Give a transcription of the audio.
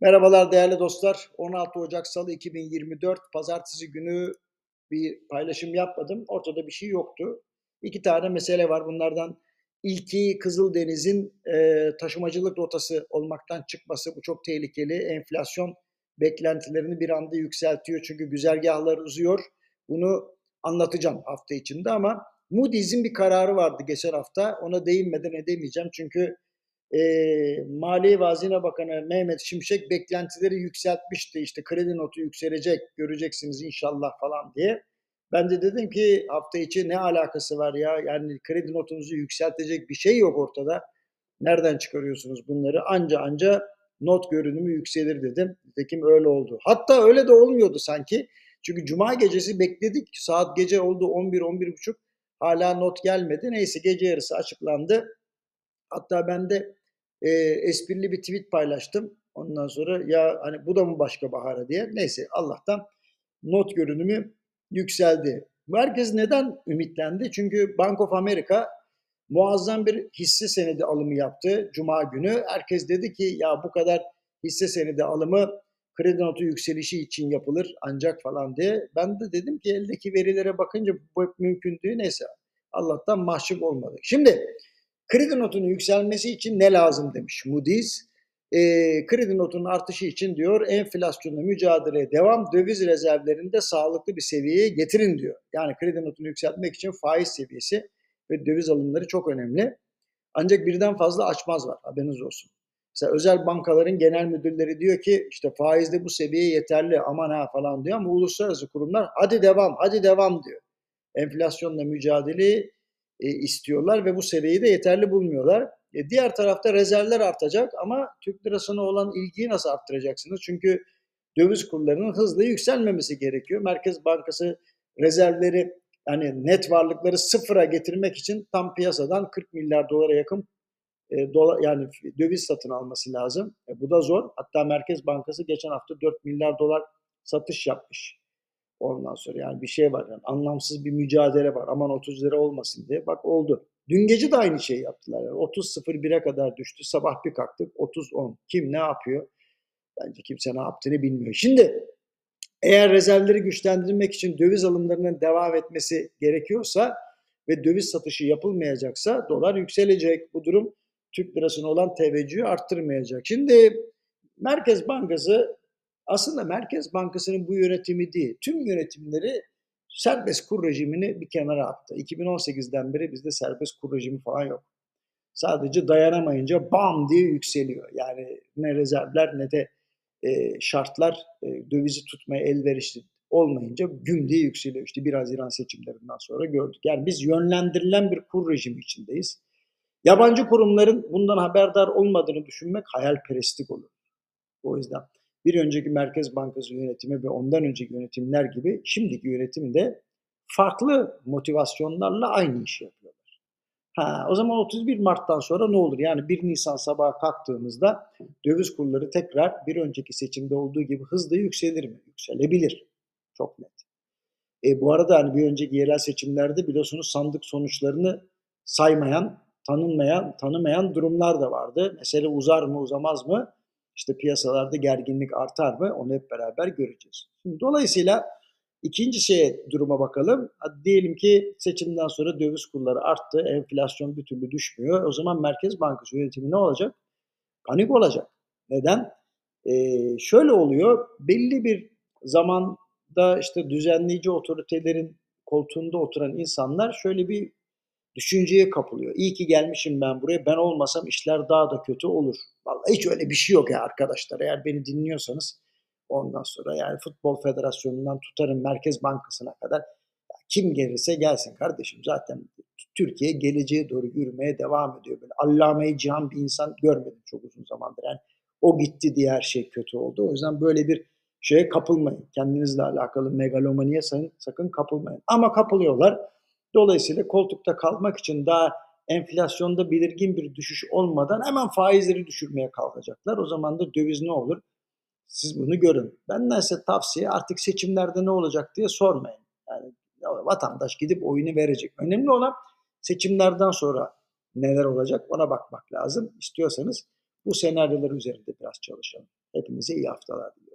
Merhabalar değerli dostlar. 16 Ocak Salı 2024 Pazartesi günü bir paylaşım yapmadım. Ortada bir şey yoktu. İki tane mesele var. Bunlardan ilki Kızıldeniz'in e, taşımacılık rotası olmaktan çıkması. Bu çok tehlikeli. Enflasyon beklentilerini bir anda yükseltiyor. Çünkü güzergahlar uzuyor. Bunu anlatacağım hafta içinde ama Moody's'in bir kararı vardı geçen hafta. Ona değinmeden edemeyeceğim. Çünkü e, Maliye ve Hazine Bakanı Mehmet Şimşek beklentileri yükseltmişti. İşte kredi notu yükselecek, göreceksiniz inşallah falan diye. Ben de dedim ki hafta içi ne alakası var ya? Yani kredi notunuzu yükseltecek bir şey yok ortada. Nereden çıkarıyorsunuz bunları? Anca anca not görünümü yükselir dedim. Nitekim öyle oldu. Hatta öyle de olmuyordu sanki. Çünkü cuma gecesi bekledik. Saat gece oldu 11-11.30. Hala not gelmedi. Neyse gece yarısı açıklandı. Hatta ben de e, esprili bir tweet paylaştım. Ondan sonra ya hani bu da mı başka bahara diye. Neyse Allah'tan not görünümü yükseldi. Herkes neden ümitlendi? Çünkü Bank of America muazzam bir hisse senedi alımı yaptı Cuma günü. Herkes dedi ki ya bu kadar hisse senedi alımı kredi notu yükselişi için yapılır ancak falan diye. Ben de dedim ki eldeki verilere bakınca bu mümkün değil. Neyse Allah'tan mahcup olmadı. Şimdi kredi notunun yükselmesi için ne lazım demiş Moody's. E, kredi notunun artışı için diyor enflasyonla mücadeleye devam döviz rezervlerinde sağlıklı bir seviyeye getirin diyor. Yani kredi notunu yükseltmek için faiz seviyesi ve döviz alımları çok önemli. Ancak birden fazla açmaz var haberiniz olsun. Mesela özel bankaların genel müdürleri diyor ki işte faizde bu seviye yeterli aman ha falan diyor ama uluslararası kurumlar hadi devam hadi devam diyor. Enflasyonla mücadele e, istiyorlar ve bu seviyeyi de yeterli bulmuyorlar. E, diğer tarafta rezervler artacak ama Türk lirasına olan ilgiyi nasıl arttıracaksınız? Çünkü döviz kurlarının hızlı yükselmemesi gerekiyor. Merkez Bankası rezervleri yani net varlıkları sıfıra getirmek için tam piyasadan 40 milyar dolara yakın e, dola, yani döviz satın alması lazım. E, bu da zor. Hatta Merkez Bankası geçen hafta 4 milyar dolar satış yapmış. Ondan sonra yani bir şey var yani anlamsız bir mücadele var. Aman 30 lira olmasın diye. Bak oldu. Dün gece de aynı şeyi yaptılar. Yani 30.01'e kadar düştü. Sabah bir kalktık 30.10. Kim ne yapıyor? Bence kimse ne yaptığını bilmiyor. Şimdi eğer rezervleri güçlendirmek için döviz alımlarının devam etmesi gerekiyorsa ve döviz satışı yapılmayacaksa dolar yükselecek. Bu durum Türk lirasına olan teveccühü arttırmayacak. Şimdi Merkez Bankası aslında Merkez Bankası'nın bu yönetimi değil, tüm yönetimleri serbest kur rejimini bir kenara attı. 2018'den beri bizde serbest kur rejimi falan yok. Sadece dayanamayınca bam diye yükseliyor. Yani ne rezervler ne de e, şartlar e, dövizi tutmaya elverişli olmayınca güm diye yükseliyor. İşte 1 Haziran seçimlerinden sonra gördük. Yani biz yönlendirilen bir kur rejimi içindeyiz. Yabancı kurumların bundan haberdar olmadığını düşünmek hayalperestlik olur. O yüzden bir önceki Merkez Bankası yönetimi ve ondan önceki yönetimler gibi şimdiki yönetim de farklı motivasyonlarla aynı işi yapıyorlar. Ha, o zaman 31 Mart'tan sonra ne olur? Yani 1 Nisan sabahı kalktığımızda döviz kurları tekrar bir önceki seçimde olduğu gibi hızla yükselir mi? Yükselebilir. Çok net. E, bu arada hani bir önceki yerel seçimlerde biliyorsunuz sandık sonuçlarını saymayan, tanınmayan, tanımayan durumlar da vardı. Mesele uzar mı, uzamaz mı? İşte piyasalarda gerginlik artar mı onu hep beraber göreceğiz. Dolayısıyla ikinci şeye duruma bakalım. Hadi diyelim ki seçimden sonra döviz kurları arttı, enflasyon bir türlü düşmüyor. O zaman Merkez Bankası yönetimi ne olacak? Panik olacak. Neden? Ee, şöyle oluyor, belli bir zamanda işte düzenleyici otoritelerin koltuğunda oturan insanlar şöyle bir düşünceye kapılıyor. İyi ki gelmişim ben buraya. Ben olmasam işler daha da kötü olur. Vallahi hiç öyle bir şey yok ya arkadaşlar. Eğer beni dinliyorsanız ondan sonra yani Futbol Federasyonu'ndan tutarım Merkez Bankası'na kadar kim gelirse gelsin kardeşim. Zaten Türkiye geleceğe doğru yürümeye devam ediyor. Böyle allame cihan bir insan görmedim çok uzun zamandır. Yani o gitti diye her şey kötü oldu. O yüzden böyle bir şeye kapılmayın. Kendinizle alakalı megalomaniye sakın, sakın kapılmayın. Ama kapılıyorlar. Dolayısıyla koltukta kalmak için daha enflasyonda belirgin bir düşüş olmadan hemen faizleri düşürmeye kalkacaklar. O zaman da döviz ne olur? Siz bunu görün. Benden size tavsiye artık seçimlerde ne olacak diye sormayın. Yani vatandaş gidip oyunu verecek. Önemli olan seçimlerden sonra neler olacak ona bakmak lazım. İstiyorsanız bu senaryolar üzerinde biraz çalışalım. Hepinize iyi haftalar diliyorum.